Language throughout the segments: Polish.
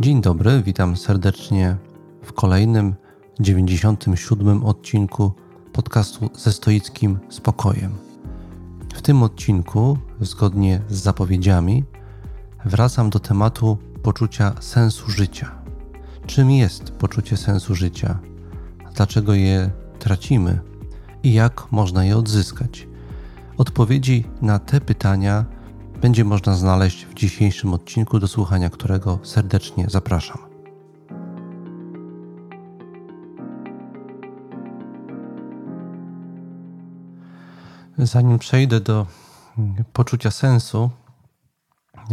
Dzień dobry, witam serdecznie w kolejnym 97 odcinku podcastu ze stoickim spokojem. W tym odcinku, zgodnie z zapowiedziami, wracam do tematu poczucia sensu życia. Czym jest poczucie sensu życia? Dlaczego je tracimy i jak można je odzyskać? Odpowiedzi na te pytania będzie można znaleźć w dzisiejszym odcinku, do słuchania którego serdecznie zapraszam. Zanim przejdę do poczucia sensu,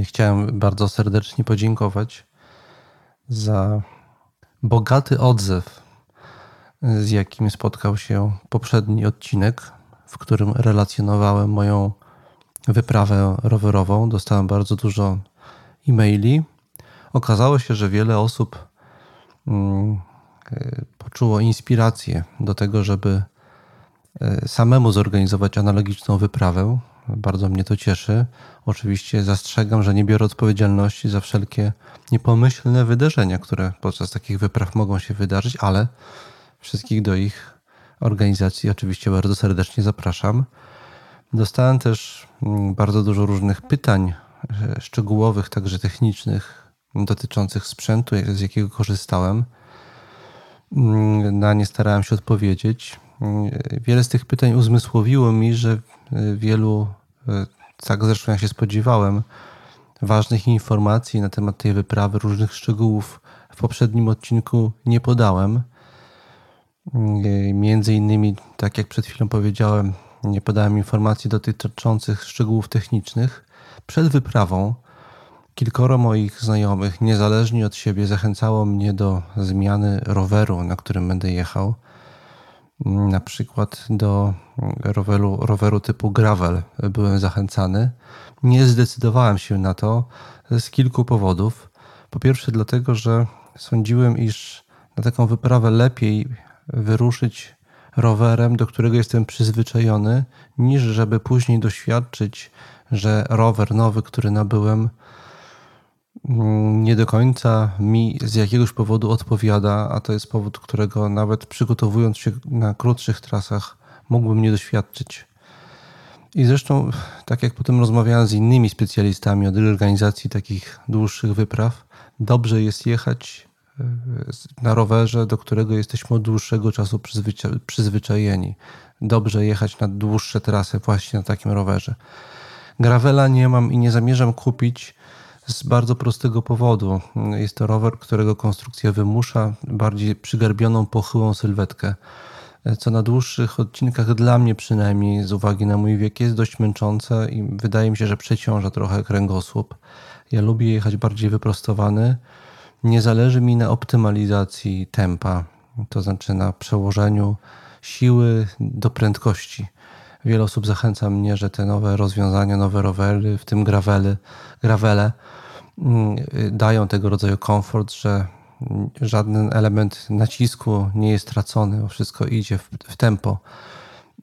chciałem bardzo serdecznie podziękować za bogaty odzew, z jakim spotkał się poprzedni odcinek, w którym relacjonowałem moją wyprawę rowerową. Dostałem bardzo dużo e-maili. Okazało się, że wiele osób mm, e, poczuło inspirację do tego, żeby e, samemu zorganizować analogiczną wyprawę. Bardzo mnie to cieszy. Oczywiście zastrzegam, że nie biorę odpowiedzialności za wszelkie niepomyślne wydarzenia, które podczas takich wypraw mogą się wydarzyć, ale wszystkich do ich organizacji oczywiście bardzo serdecznie zapraszam. Dostałem też mm, bardzo dużo różnych pytań e, szczegółowych, także technicznych, dotyczących sprzętu, z jakiego korzystałem. Mm, na nie starałem się odpowiedzieć. Mm, wiele z tych pytań uzmysłowiło mi, że e, wielu, e, tak zresztą jak się spodziewałem, ważnych informacji na temat tej wyprawy, różnych szczegółów w poprzednim odcinku nie podałem. Między innymi, tak jak przed chwilą powiedziałem, nie podałem informacji dotyczących szczegółów technicznych. Przed wyprawą kilkoro moich znajomych, niezależnie od siebie, zachęcało mnie do zmiany roweru, na którym będę jechał. Na przykład do roweru, roweru typu gravel byłem zachęcany. Nie zdecydowałem się na to z kilku powodów. Po pierwsze, dlatego, że sądziłem, iż na taką wyprawę lepiej wyruszyć rowerem, do którego jestem przyzwyczajony, niż żeby później doświadczyć, że rower nowy, który nabyłem, mm, nie do końca mi z jakiegoś powodu odpowiada, a to jest powód, którego nawet przygotowując się na krótszych trasach mógłbym nie doświadczyć. I zresztą, tak jak potem rozmawiałem z innymi specjalistami od organizacji takich dłuższych wypraw, dobrze jest jechać na rowerze, do którego jesteśmy od dłuższego czasu przyzwycza przyzwyczajeni. Dobrze jechać na dłuższe trasy właśnie na takim rowerze. Gravela nie mam i nie zamierzam kupić z bardzo prostego powodu. Jest to rower, którego konstrukcja wymusza bardziej przygarbioną, pochyłą sylwetkę, co na dłuższych odcinkach dla mnie przynajmniej z uwagi na mój wiek jest dość męczące i wydaje mi się, że przeciąża trochę kręgosłup. Ja lubię jechać bardziej wyprostowany, nie zależy mi na optymalizacji tempa, to znaczy na przełożeniu siły do prędkości. Wiele osób zachęca mnie, że te nowe rozwiązania, nowe rowery, w tym gravely, gravele, mm, dają tego rodzaju komfort, że żaden element nacisku nie jest tracony, bo wszystko idzie w, w tempo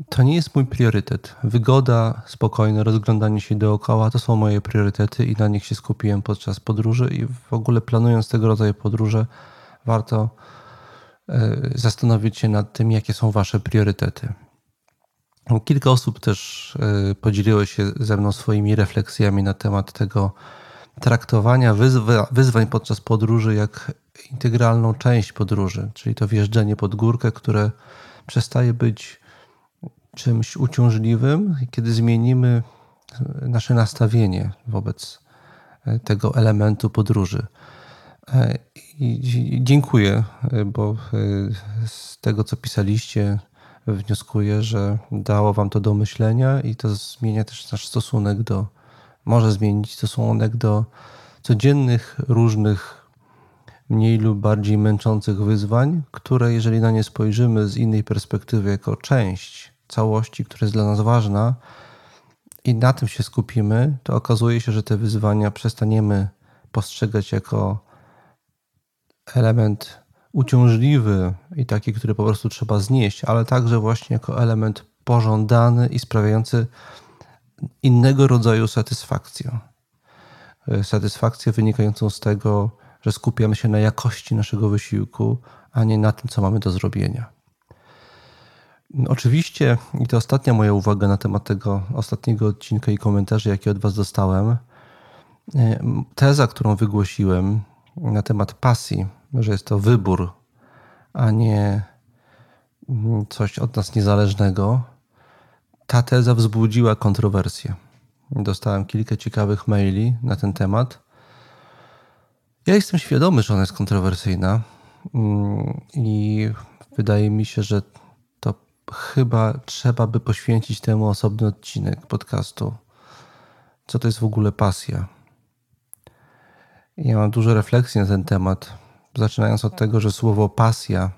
to nie jest mój priorytet. Wygoda, spokojne rozglądanie się dookoła to są moje priorytety i na nich się skupiłem podczas podróży i w ogóle planując tego rodzaju podróże warto e, zastanowić się nad tym, jakie są wasze priorytety. Kilka osób też e, podzieliło się ze mną swoimi refleksjami na temat tego traktowania wyzwa wyzwań podczas podróży jak integralną część podróży, czyli to wjeżdżanie pod górkę, które przestaje być czymś uciążliwym, kiedy zmienimy nasze nastawienie wobec e, tego elementu podróży. E, I dziękuję, e, bo z tego, co pisaliście, wnioskuję, że dało Wam to do myślenia i to zmienia też nasz stosunek do, może zmienić stosunek do codziennych, różnych, mniej lub bardziej męczących wyzwań, które, jeżeli na nie spojrzymy z innej perspektywy, jako część całości, która jest dla nas ważna i na tym się skupimy, to okazuje się, że te wyzwania przestaniemy postrzegać jako element uciążliwy i taki, który po prostu trzeba znieść, ale także właśnie jako element pożądany i sprawiający innego rodzaju satysfakcję. Satysfakcję wynikającą z tego, że skupiamy się na jakości naszego wysiłku, a nie na tym, co mamy do zrobienia. Oczywiście, i to ostatnia moja uwaga na temat tego ostatniego odcinka i komentarzy, jakie od Was dostałem. Teza, którą wygłosiłem na temat pasji, że jest to wybór, a nie coś od nas niezależnego, ta teza wzbudziła kontrowersję. Dostałem kilka ciekawych maili na ten temat. Ja jestem świadomy, że ona jest kontrowersyjna mm, i wydaje mi się, że chyba trzeba by poświęcić temu osobny odcinek podcastu. Co to jest w ogóle pasja? Ja mam dużo refleksji na ten temat, zaczynając od tego, że słowo pasja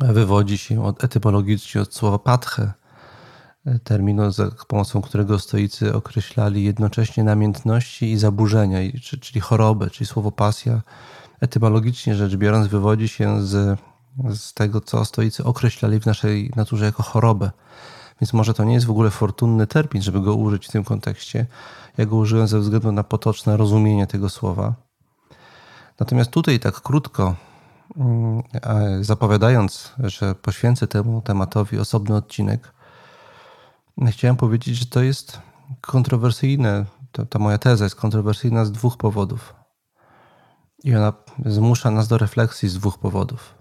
wywodzi się od etymologicznie od słowa patche, terminu, za pomocą którego stoicy określali jednocześnie namiętności i zaburzenia, czyli chorobę, czyli słowo pasja etymologicznie rzecz biorąc wywodzi się z, z tego, co stoicy określali w naszej naturze jako chorobę. Więc może to nie jest w ogóle fortunny termin, żeby go użyć w tym kontekście. Ja go użyłem ze względu na potoczne rozumienie tego słowa. Natomiast tutaj tak krótko, mm, zapowiadając, że poświęcę temu tematowi osobny odcinek, chciałem powiedzieć, że to jest kontrowersyjne. Ta moja teza jest kontrowersyjna z dwóch powodów. I ona zmusza nas do refleksji z dwóch powodów.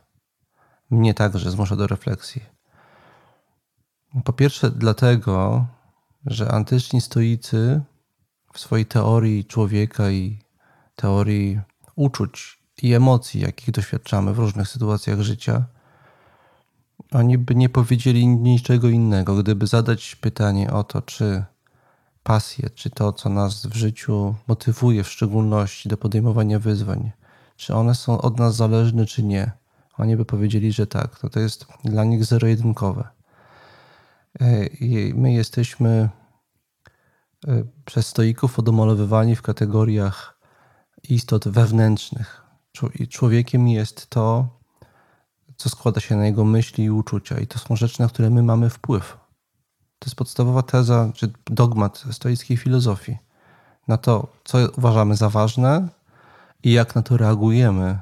Mnie także zmusza do refleksji. Po pierwsze, dlatego, że antyczni stoicy w swojej teorii człowieka i teorii uczuć i emocji, jakich doświadczamy w różnych sytuacjach życia, oni by nie powiedzieli niczego innego, gdyby zadać pytanie o to, czy pasje, czy to, co nas w życiu motywuje, w szczególności do podejmowania wyzwań, czy one są od nas zależne, czy nie. Oni by powiedzieli, że tak. To, to jest dla nich zero-jedynkowe. E, I my jesteśmy e, przez stoików odomalowywani w kategoriach istot wewnętrznych. Człowiekiem jest to, co składa się na jego myśli i uczucia. I to są rzeczy, na które my mamy wpływ. To jest podstawowa teza, czy dogmat stoickiej filozofii. Na to, co uważamy za ważne i jak na to reagujemy.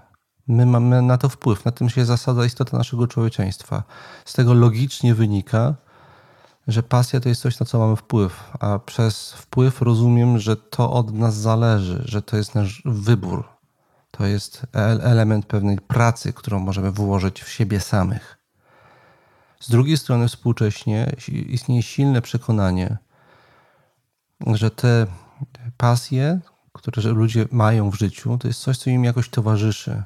My mamy na to wpływ. Na tym się zasada istota naszego człowieczeństwa. Z tego logicznie wynika, że pasja to jest coś, na co mamy wpływ, a przez wpływ rozumiem, że to od nas zależy, że to jest nasz wybór, to jest element pewnej pracy, którą możemy włożyć w siebie samych. Z drugiej strony, współcześnie istnieje silne przekonanie, że te pasje, które ludzie mają w życiu, to jest coś, co im jakoś towarzyszy,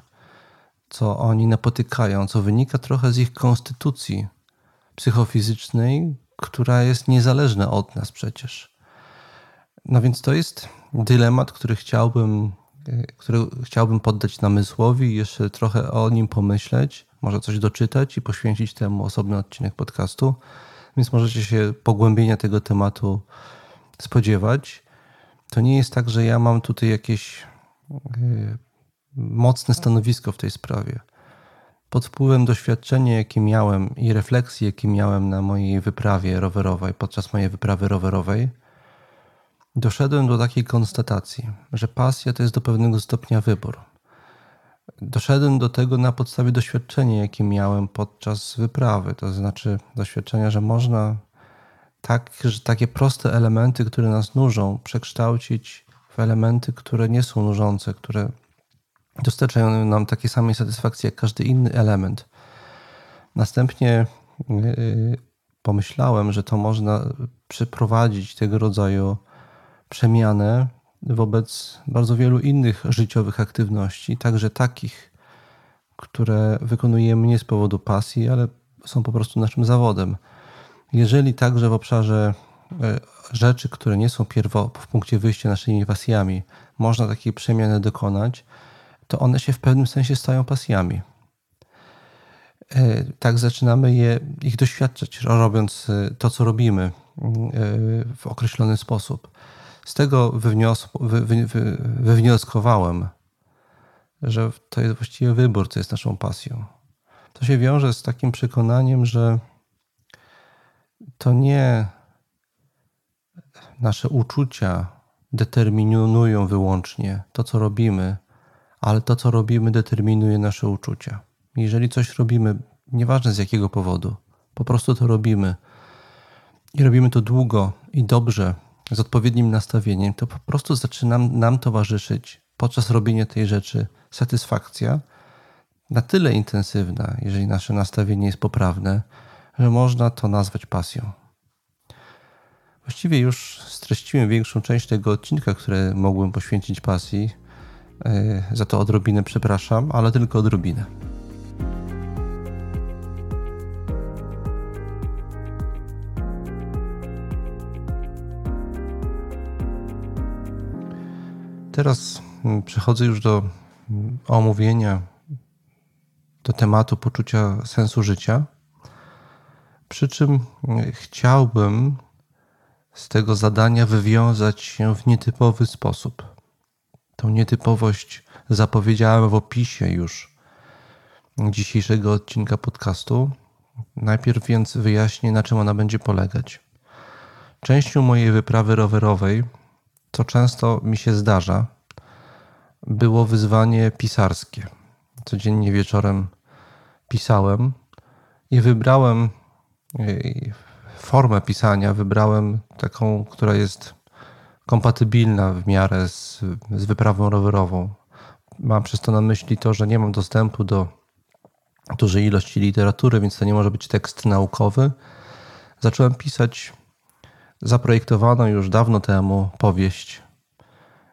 co oni napotykają, co wynika trochę z ich konstytucji psychofizycznej, która jest niezależna od nas przecież. No więc to jest dylemat, który chciałbym który chciałbym poddać namysłowi jeszcze trochę o nim pomyśleć, może coś doczytać i poświęcić temu osobny odcinek podcastu. Więc możecie się pogłębienia tego tematu spodziewać. To nie jest tak, że ja mam tutaj jakieś y, mocne stanowisko w tej sprawie. Pod wpływem doświadczenia, jakie miałem i refleksji, jakie miałem na mojej wyprawie rowerowej, podczas mojej wyprawy rowerowej, doszedłem do takiej konstatacji, że pasja to jest do pewnego stopnia wybór. Doszedłem do tego na podstawie doświadczenia, jakie miałem podczas wyprawy, to znaczy doświadczenia, że można tak, że takie proste elementy, które nas nużą, przekształcić w elementy, które nie są nużące, które dostarczają nam takiej samej satysfakcji jak każdy inny element. Następnie yy, pomyślałem, że to można przeprowadzić tego rodzaju przemianę wobec bardzo wielu innych życiowych aktywności, także takich, które wykonujemy nie z powodu pasji, ale są po prostu naszym zawodem. Jeżeli także w obszarze e, rzeczy, które nie są pierwo, w punkcie wyjścia naszymi pasjami, można takiej przemiany dokonać, to one się w pewnym sensie stają pasjami. E, tak zaczynamy je, ich doświadczać, robiąc e, to, co robimy w określony sposób. Z tego wywnios wy, wy, wy, wywnioskowałem, że to jest właściwie wybór, co jest naszą pasją. To się wiąże z takim przekonaniem, że to nie nasze uczucia determinują wyłącznie to, co robimy, ale to, co robimy, determinuje nasze uczucia. Jeżeli coś robimy, nieważne z jakiego powodu, po prostu to robimy i robimy to długo i dobrze, z odpowiednim nastawieniem, to po prostu zaczyna nam towarzyszyć podczas robienia tej rzeczy satysfakcja na tyle intensywna, jeżeli nasze nastawienie jest poprawne, że można to nazwać pasją. Właściwie już streściłem większą część tego odcinka, które mogłem poświęcić pasji. E, za to odrobinę przepraszam, ale tylko odrobinę. Teraz mm, przechodzę już do mm, omówienia do tematu poczucia sensu życia. Przy czym mm, chciałbym z tego zadania wywiązać się w nietypowy sposób. Tą nietypowość zapowiedziałem w opisie już dzisiejszego odcinka podcastu. Najpierw więc wyjaśnię, na czym ona będzie polegać. Częścią mojej wyprawy rowerowej co często mi się zdarza, było wyzwanie pisarskie. Codziennie wieczorem pisałem i wybrałem formę pisania, wybrałem taką, która jest kompatybilna w miarę z, z wyprawą rowerową. Mam przez to na myśli to, że nie mam dostępu do dużej ilości literatury, więc to nie może być tekst naukowy. Zacząłem pisać zaprojektowano już dawno temu powieść,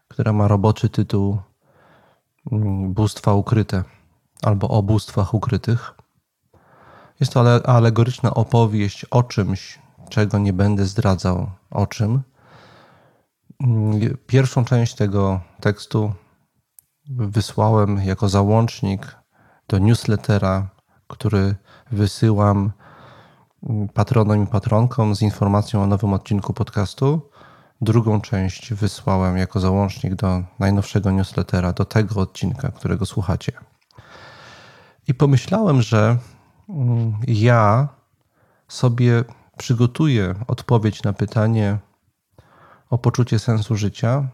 która ma roboczy tytuł mm, Bóstwa ukryte albo o bóstwach ukrytych. Jest to alegoryczna opowieść o czymś, czego nie będę zdradzał, o czym. Pierwszą część tego tekstu wysłałem jako załącznik do newslettera, który wysyłam patronom i patronkom z informacją o nowym odcinku podcastu. Drugą część wysłałem jako załącznik do najnowszego newslettera, do tego odcinka, którego słuchacie. I pomyślałem, że mm, ja sobie przygotuję odpowiedź na pytanie o poczucie sensu życia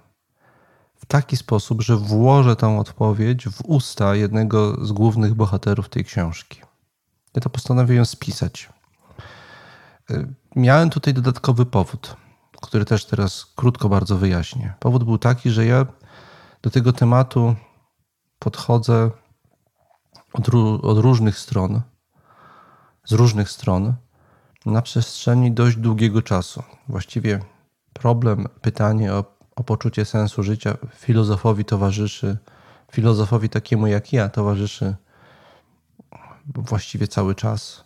w taki sposób, że włożę tę odpowiedź w usta jednego z głównych bohaterów tej książki. Ja to postanowiłem spisać. Miałem tutaj dodatkowy powód, który też teraz krótko bardzo wyjaśnię. Powód był taki, że ja do tego tematu podchodzę od, od różnych stron, z różnych stron, na przestrzeni dość długiego czasu. Właściwie problem, pytanie o, o poczucie sensu życia filozofowi towarzyszy, filozofowi takiemu jak ja towarzyszy właściwie cały czas.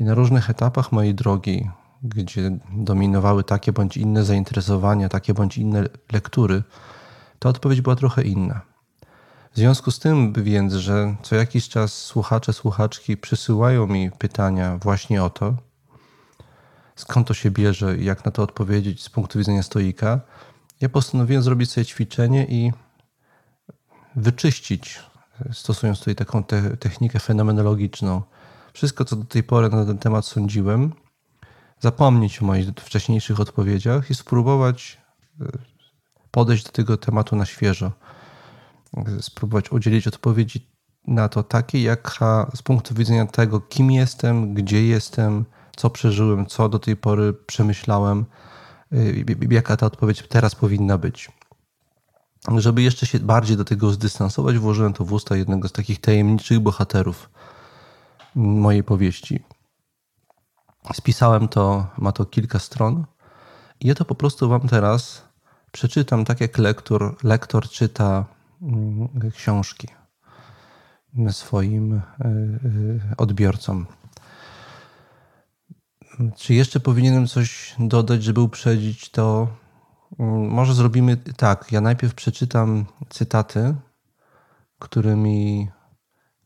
I na różnych etapach mojej drogi, gdzie dominowały takie bądź inne zainteresowania, takie bądź inne lektury, ta odpowiedź była trochę inna. W związku z tym więc, że co jakiś czas słuchacze, słuchaczki przysyłają mi pytania właśnie o to, skąd to się bierze i jak na to odpowiedzieć z punktu widzenia stoika, ja postanowiłem zrobić sobie ćwiczenie i wyczyścić, stosując tutaj taką te technikę fenomenologiczną, wszystko, co do tej pory na ten temat sądziłem, zapomnieć o moich wcześniejszych odpowiedziach i spróbować e, podejść do tego tematu na świeżo. Spróbować udzielić odpowiedzi na to takiej, jaka z punktu widzenia tego, kim jestem, gdzie jestem, co przeżyłem, co do tej pory przemyślałem, e, jaka ta odpowiedź teraz powinna być. Żeby jeszcze się bardziej do tego zdystansować, włożyłem to w usta jednego z takich tajemniczych bohaterów mojej powieści. Spisałem to, ma to kilka stron i ja to po prostu wam teraz przeczytam tak jak lektor, lektor czyta mm, książki swoim y, y, odbiorcom. Czy jeszcze powinienem coś dodać, żeby uprzedzić to? Mm, może zrobimy tak. Ja najpierw przeczytam cytaty, którymi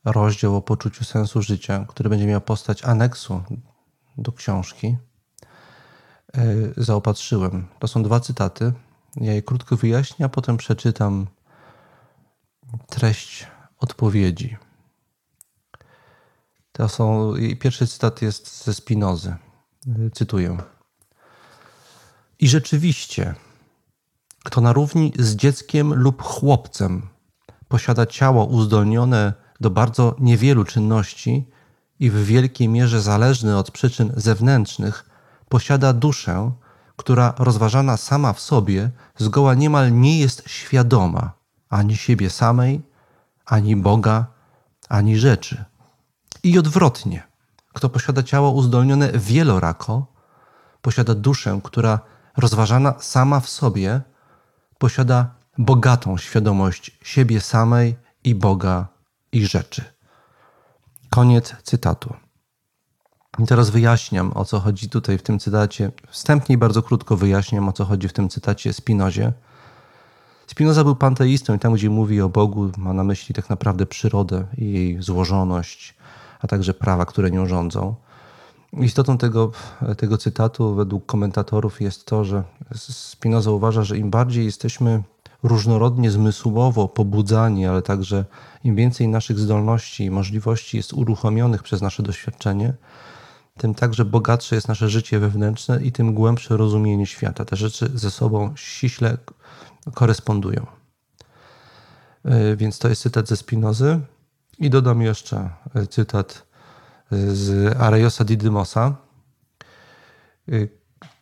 rozdział o poczuciu sensu życia, który będzie miał postać aneksu do książki, e, zaopatrzyłem. To są dwa cytaty. Ja je krótko wyjaśnię, a potem przeczytam treść odpowiedzi. To są, pierwszy cytat jest ze Spinozy. Cytuję. I rzeczywiście, kto na równi z dzieckiem lub chłopcem posiada ciało uzdolnione do bardzo niewielu czynności i w wielkiej mierze zależny od przyczyn zewnętrznych, posiada duszę, która rozważana sama w sobie zgoła niemal nie jest świadoma ani siebie samej, ani Boga, ani rzeczy. I odwrotnie, kto posiada ciało uzdolnione wielorako, posiada duszę, która rozważana sama w sobie posiada bogatą świadomość siebie samej i Boga i rzeczy. Koniec cytatu. I teraz wyjaśniam, o co chodzi tutaj w tym cytacie. Wstępnie i bardzo krótko wyjaśniam, o co chodzi w tym cytacie Spinozie. Spinoza był panteistą i tam, gdzie mówi o Bogu, ma na myśli tak naprawdę przyrodę i jej złożoność, a także prawa, które nią rządzą. Istotą tego, tego cytatu według komentatorów jest to, że Spinoza uważa, że im bardziej jesteśmy różnorodnie zmysłowo pobudzani, ale także im więcej naszych zdolności i możliwości jest uruchomionych przez nasze doświadczenie, tym także bogatsze jest nasze życie wewnętrzne i tym głębsze rozumienie świata. Te rzeczy ze sobą ściśle korespondują. E, więc to jest cytat ze Spinozy. I dodam jeszcze e, cytat e, z Arejosa Didymosa.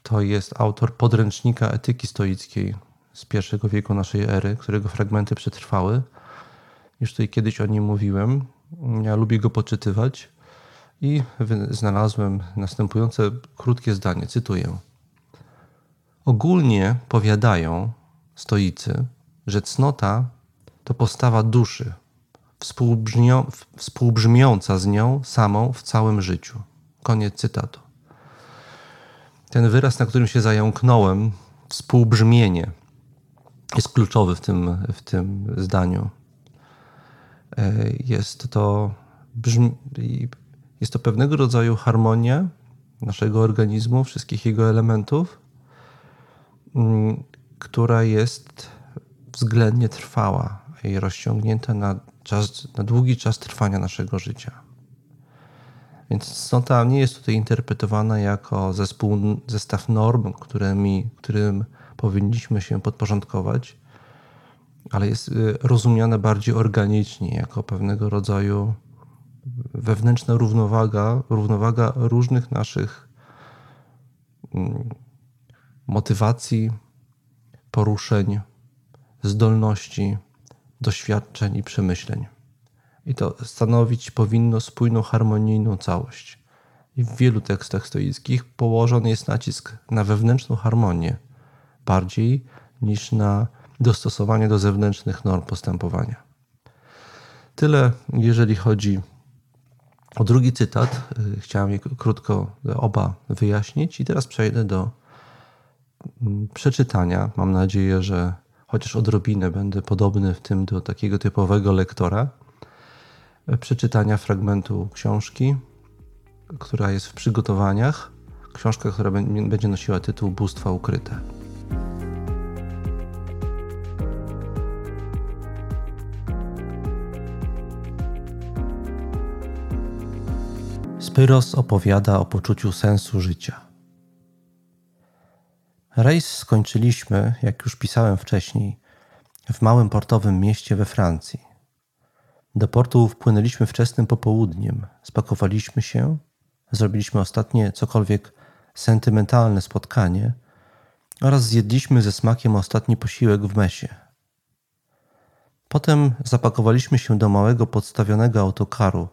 To jest autor podręcznika etyki stoickiej z pierwszego wieku naszej ery, którego fragmenty przetrwały. Już tutaj kiedyś o nim mówiłem. Ja lubię go poczytywać i znalazłem następujące krótkie zdanie. Cytuję. Ogólnie powiadają stoicy, że cnota to postawa duszy, współbrzmiąca z nią samą w całym życiu. Koniec cytatu. Ten wyraz, na którym się zająknąłem, współbrzmienie, jest kluczowy w tym, w tym zdaniu. E, jest to, brzmi, jest to pewnego rodzaju harmonia naszego organizmu, wszystkich jego elementów, mm, która jest względnie trwała i na, czas, na długi czas trwania naszego życia. Więc cnota nie jest tutaj interpretowana jako zespół, zestaw norm, którymi, którym powinniśmy się podporządkować, ale jest y, rozumiana bardziej organicznie, jako pewnego rodzaju wewnętrzna równowaga, równowaga różnych naszych mm, motywacji, poruszeń, zdolności, doświadczeń i przemyśleń. I to stanowić powinno spójną, harmonijną całość. I w wielu tekstach stoickich położony jest nacisk na wewnętrzną harmonię bardziej niż na dostosowanie do zewnętrznych norm postępowania. Tyle, jeżeli chodzi o drugi cytat. Chciałem je krótko oba wyjaśnić, i teraz przejdę do mm, przeczytania. Mam nadzieję, że chociaż odrobinę będę podobny w tym do takiego typowego lektora. Przeczytania fragmentu książki, która jest w przygotowaniach. Książka, która będzie nosiła tytuł Bóstwa Ukryte. Spyros opowiada o poczuciu sensu życia. Rejs skończyliśmy, jak już pisałem wcześniej, w małym portowym mieście we Francji. Do portu wpłynęliśmy wczesnym popołudniem, spakowaliśmy się, zrobiliśmy ostatnie cokolwiek sentymentalne spotkanie oraz zjedliśmy ze smakiem ostatni posiłek w mesie. Potem zapakowaliśmy się do małego podstawionego autokaru,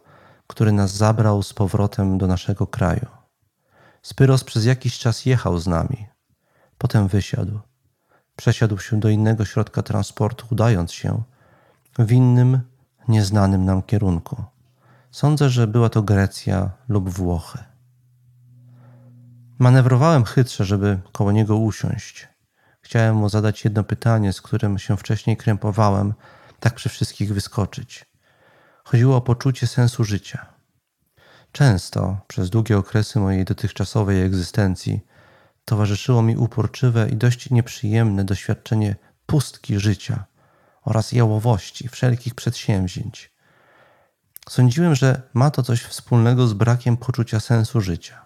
który nas zabrał z powrotem do naszego kraju. Spyros przez jakiś czas jechał z nami. Potem wysiadł. Przesiadł się do innego środka transportu, udając się w innym, nieznanym nam kierunku. Sądzę, że była to Grecja lub Włochy. Manewrowałem chytrze, żeby koło niego usiąść. Chciałem mu zadać jedno pytanie, z którym się wcześniej krępowałem, tak przy wszystkich wyskoczyć. Chodziło o poczucie sensu życia. Często, przez długie okresy mojej dotychczasowej egzystencji, towarzyszyło mi uporczywe i dość nieprzyjemne doświadczenie pustki życia oraz jałowości wszelkich przedsięwzięć. Sądziłem, że ma to coś wspólnego z brakiem poczucia sensu życia.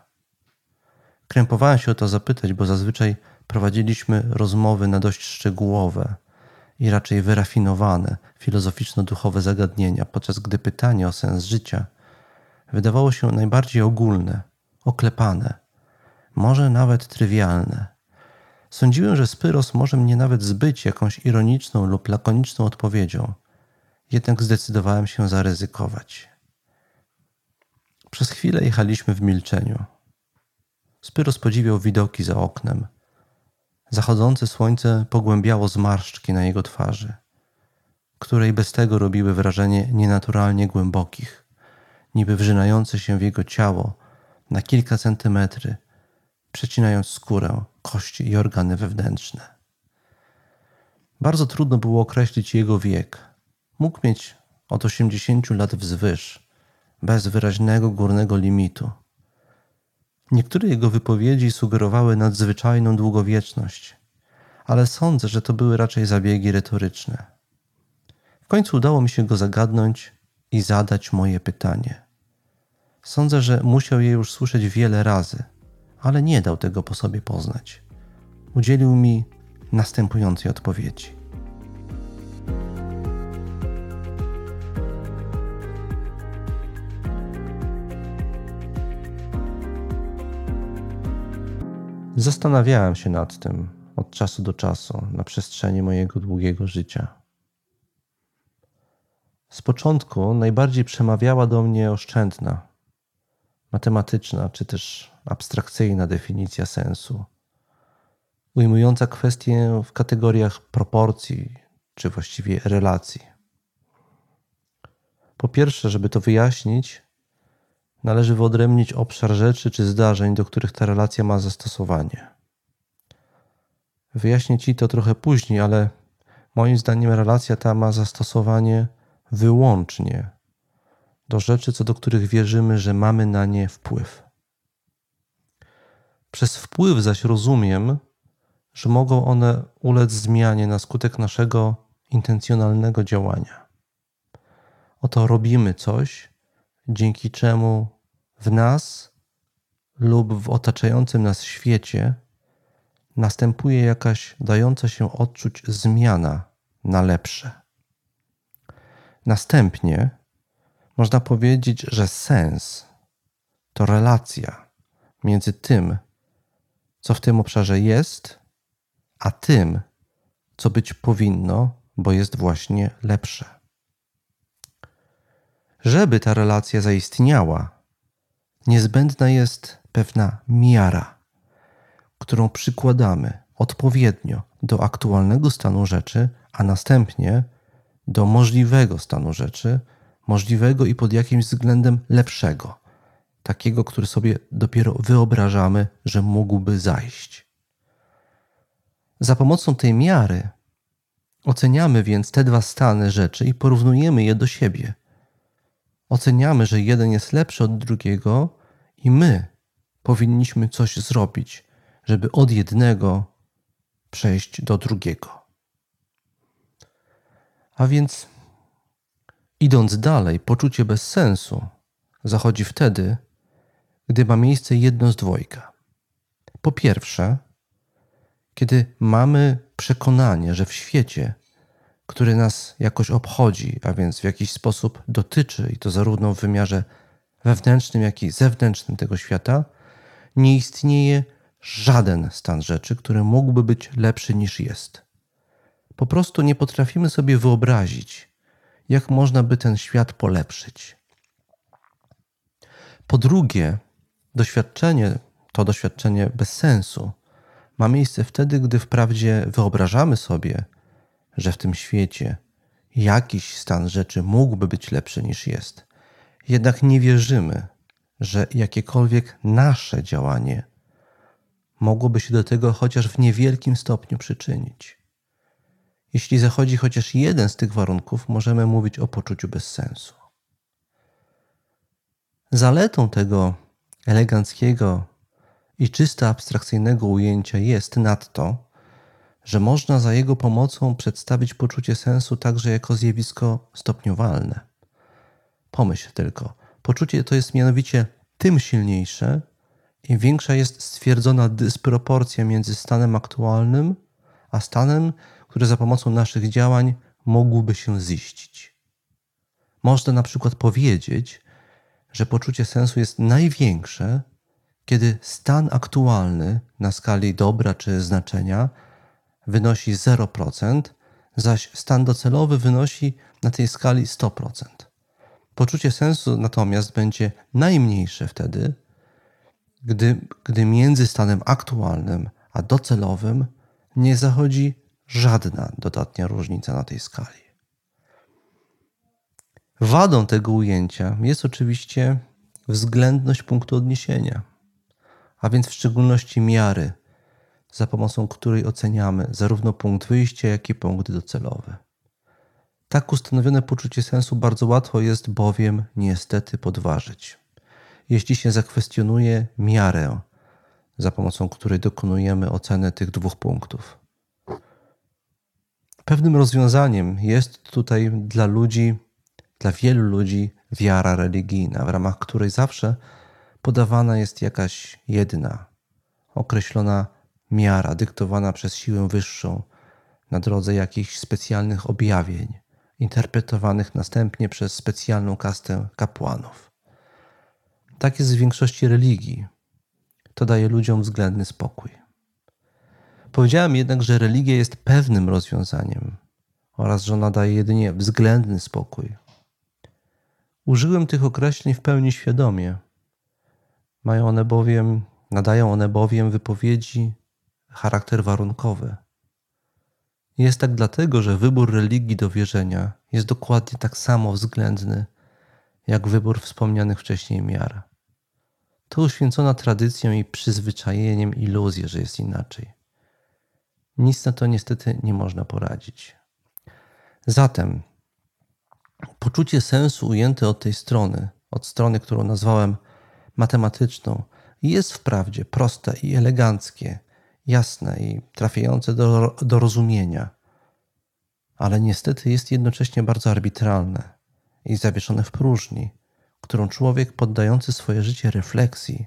Krępowałem się o to zapytać, bo zazwyczaj prowadziliśmy rozmowy na dość szczegółowe i raczej wyrafinowane, filozoficzno-duchowe zagadnienia, podczas gdy pytanie o sens życia wydawało się najbardziej ogólne, oklepane, może nawet trywialne. Sądziłem, że Spyros może mnie nawet zbyć jakąś ironiczną lub lakoniczną odpowiedzią, jednak zdecydowałem się zaryzykować. Przez chwilę jechaliśmy w milczeniu. Spyros podziwiał widoki za oknem. Zachodzące słońce pogłębiało zmarszczki na jego twarzy, które i bez tego robiły wrażenie nienaturalnie głębokich, niby wrzynające się w jego ciało na kilka centymetry, przecinając skórę, kości i organy wewnętrzne. Bardzo trudno było określić jego wiek. Mógł mieć od 80 lat wzwyż, bez wyraźnego górnego limitu. Niektóre jego wypowiedzi sugerowały nadzwyczajną długowieczność, ale sądzę, że to były raczej zabiegi retoryczne. W końcu udało mi się go zagadnąć i zadać moje pytanie. Sądzę, że musiał je już słyszeć wiele razy, ale nie dał tego po sobie poznać. Udzielił mi następującej odpowiedzi. Zastanawiałem się nad tym od czasu do czasu na przestrzeni mojego długiego życia. Z początku najbardziej przemawiała do mnie oszczędna, matematyczna czy też abstrakcyjna definicja sensu, ujmująca kwestię w kategoriach proporcji czy właściwie relacji. Po pierwsze, żeby to wyjaśnić, należy wyodrębnić obszar rzeczy czy zdarzeń, do których ta relacja ma zastosowanie. Wyjaśnię Ci to trochę później, ale moim zdaniem relacja ta ma zastosowanie wyłącznie do rzeczy, co do których wierzymy, że mamy na nie wpływ. Przez wpływ zaś rozumiem, że mogą one ulec zmianie na skutek naszego intencjonalnego działania. Oto robimy coś, dzięki czemu w nas lub w otaczającym nas świecie następuje jakaś dająca się odczuć zmiana na lepsze. Następnie można powiedzieć, że sens to relacja między tym, co w tym obszarze jest, a tym, co być powinno, bo jest właśnie lepsze. Żeby ta relacja zaistniała, niezbędna jest pewna miara, którą przykładamy odpowiednio do aktualnego stanu rzeczy, a następnie do możliwego stanu rzeczy, możliwego i pod jakimś względem lepszego, takiego, który sobie dopiero wyobrażamy, że mógłby zajść. Za pomocą tej miary oceniamy więc te dwa stany rzeczy i porównujemy je do siebie oceniamy, że jeden jest lepszy od drugiego i my powinniśmy coś zrobić, żeby od jednego przejść do drugiego. A więc, idąc dalej, poczucie bezsensu zachodzi wtedy, gdy ma miejsce jedno z dwojga. Po pierwsze, kiedy mamy przekonanie, że w świecie który nas jakoś obchodzi, a więc w jakiś sposób dotyczy, i to zarówno w wymiarze wewnętrznym, jak i zewnętrznym tego świata, nie istnieje żaden stan rzeczy, który mógłby być lepszy niż jest. Po prostu nie potrafimy sobie wyobrazić, jak można by ten świat polepszyć. Po drugie, doświadczenie, to doświadczenie bez sensu, ma miejsce wtedy, gdy wprawdzie wyobrażamy sobie, że w tym świecie jakiś stan rzeczy mógłby być lepszy niż jest. Jednak nie wierzymy, że jakiekolwiek nasze działanie mogłoby się do tego chociaż w niewielkim stopniu przyczynić. Jeśli zachodzi chociaż jeden z tych warunków, możemy mówić o poczuciu bezsensu. Zaletą tego eleganckiego i czysto abstrakcyjnego ujęcia jest nadto, że można za jego pomocą przedstawić poczucie sensu także jako zjawisko stopniowalne. Pomyśl tylko, poczucie to jest mianowicie tym silniejsze, im większa jest stwierdzona dysproporcja między stanem aktualnym a stanem, które za pomocą naszych działań mogłyby się ziścić. Można na przykład powiedzieć, że poczucie sensu jest największe, kiedy stan aktualny na skali dobra czy znaczenia wynosi 0%, zaś stan docelowy wynosi na tej skali 100%. Poczucie sensu natomiast będzie najmniejsze wtedy, gdy, gdy między stanem aktualnym a docelowym nie zachodzi żadna dodatnia różnica na tej skali. Wadą tego ujęcia jest oczywiście względność punktu odniesienia, a więc w szczególności miary, za pomocą której oceniamy zarówno punkt wyjścia, jak i punkt docelowy. Tak ustanowione poczucie sensu bardzo łatwo jest bowiem niestety podważyć. Jeśli się zakwestionuje miarę, za pomocą której dokonujemy oceny tych dwóch punktów. Pewnym rozwiązaniem jest tutaj dla ludzi, dla wielu ludzi, wiara religijna, w ramach której zawsze podawana jest jakaś jedna, określona miara, dyktowana przez siłę wyższą na drodze jakichś specjalnych objawień, interpretowanych następnie przez specjalną kastę kapłanów. Tak jest w większości religii. To daje ludziom względny spokój. Powiedziałem jednak, że religia jest pewnym rozwiązaniem oraz że ona daje jedynie względny spokój. Użyłem tych określeń w pełni świadomie. Mają one bowiem, nadają one bowiem wypowiedzi charakter warunkowy. Jest tak dlatego, że wybór religii do wierzenia jest dokładnie tak samo względny, jak wybór wspomnianych wcześniej miar. To uświęcona tradycją i przyzwyczajeniem iluzję, że jest inaczej. Nic na to niestety nie można poradzić. Zatem poczucie sensu ujęte od tej strony, od strony, którą nazwałem matematyczną, jest wprawdzie proste i eleganckie, jasne i trafiające do, do rozumienia, ale niestety jest jednocześnie bardzo arbitralne i zawieszone w próżni, którą człowiek poddający swoje życie refleksji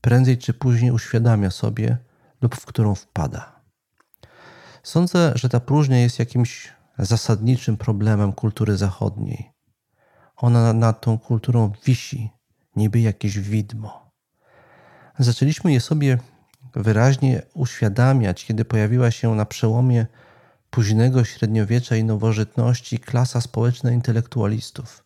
prędzej czy później uświadamia sobie lub w którą wpada. Sądzę, że ta próżnia jest jakimś zasadniczym problemem kultury zachodniej. Ona nad tą kulturą wisi, niby jakieś widmo. Zaczęliśmy je sobie wyraźnie uświadamiać, kiedy pojawiła się na przełomie późnego średniowiecza i nowożytności klasa społeczna intelektualistów,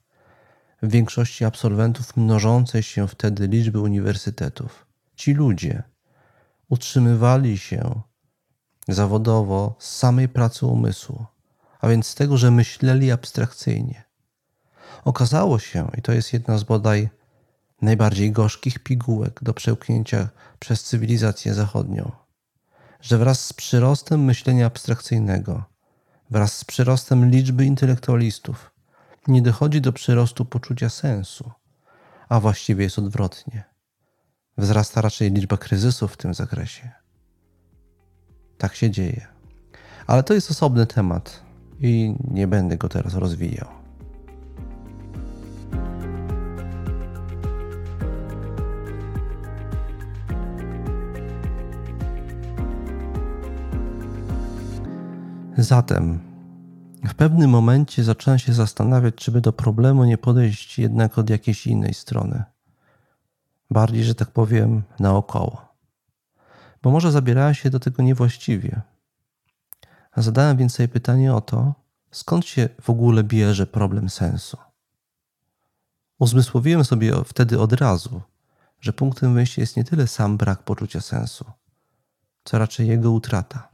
w większości absolwentów mnożącej się wtedy liczby uniwersytetów. Ci ludzie utrzymywali się zawodowo z samej pracy umysłu, a więc z tego, że myśleli abstrakcyjnie. Okazało się, i to jest jedna z bodaj najbardziej gorzkich pigułek do przełknięcia przez cywilizację zachodnią, że wraz z przyrostem myślenia abstrakcyjnego, wraz z przyrostem liczby intelektualistów, nie dochodzi do przyrostu poczucia sensu, a właściwie jest odwrotnie. Wzrasta raczej liczba kryzysów w tym zakresie. Tak się dzieje. Ale to jest osobny temat i nie będę go teraz rozwijał. Zatem w pewnym momencie zacząłem się zastanawiać, czy by do problemu nie podejść jednak od jakiejś innej strony. Bardziej, że tak powiem, naokoło. Bo może zabierałem się do tego niewłaściwie. Zadałem więc sobie pytanie o to, skąd się w ogóle bierze problem sensu. Uzmysłowiłem sobie wtedy od razu, że punktem wyjścia jest nie tyle sam brak poczucia sensu, co raczej jego utrata.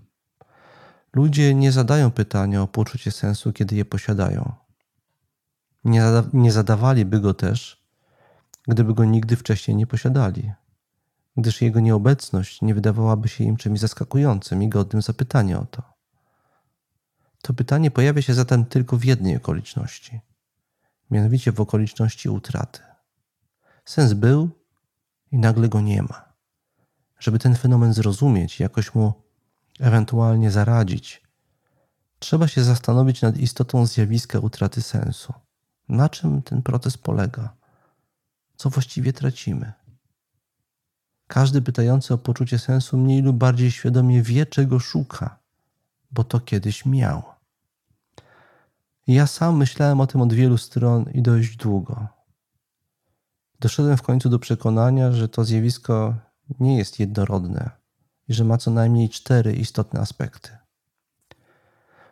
Ludzie nie zadają pytania o poczucie sensu, kiedy je posiadają. Nie, zada nie zadawaliby go też, gdyby go nigdy wcześniej nie posiadali, gdyż jego nieobecność nie wydawałaby się im czymś zaskakującym i godnym zapytania o to. To pytanie pojawia się zatem tylko w jednej okoliczności, mianowicie w okoliczności utraty. Sens był i nagle go nie ma. Żeby ten fenomen zrozumieć, jakoś mu ewentualnie zaradzić, trzeba się zastanowić nad istotą zjawiska utraty sensu. Na czym ten proces polega? Co właściwie tracimy? Każdy pytający o poczucie sensu mniej lub bardziej świadomie wie, czego szuka, bo to kiedyś miał. ja sam myślałem o tym od wielu stron i dość długo. Doszedłem w końcu do przekonania, że to zjawisko nie jest jednorodne i że ma co najmniej cztery istotne aspekty.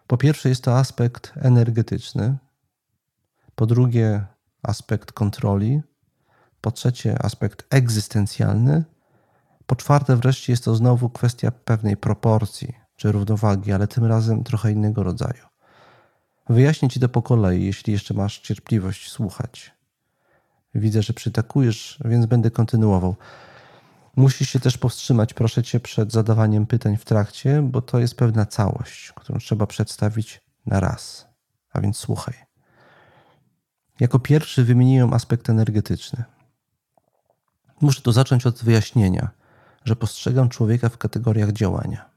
Po pierwsze, jest to aspekt energetyczny, po drugie, aspekt kontroli, po trzecie, aspekt egzystencjalny, po czwarte, wreszcie, jest to znowu kwestia pewnej proporcji czy równowagi, ale tym razem trochę innego rodzaju. Wyjaśnię ci to po kolei, jeśli jeszcze masz cierpliwość słuchać. Widzę, że przytakujesz, więc będę kontynuował. Musisz się też powstrzymać, proszę cię, przed zadawaniem pytań w trakcie, bo to jest pewna całość, którą trzeba przedstawić na raz. A więc słuchaj. Jako pierwszy wymieniłem aspekt energetyczny. Muszę tu zacząć od wyjaśnienia, że postrzegam człowieka w kategoriach działania.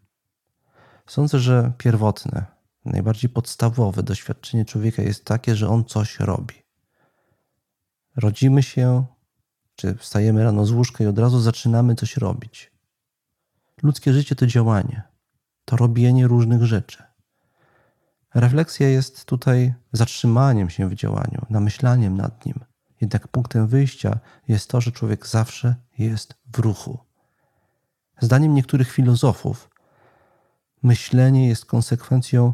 Sądzę, że pierwotne, najbardziej podstawowe doświadczenie człowieka jest takie, że on coś robi. Rodzimy się, czy wstajemy rano z łóżka i od razu zaczynamy coś robić. Ludzkie życie to działanie, to robienie różnych rzeczy. Refleksja jest tutaj zatrzymaniem się w działaniu, namyślaniem nad nim. Jednak punktem wyjścia jest to, że człowiek zawsze jest w ruchu. Zdaniem niektórych filozofów, myślenie jest konsekwencją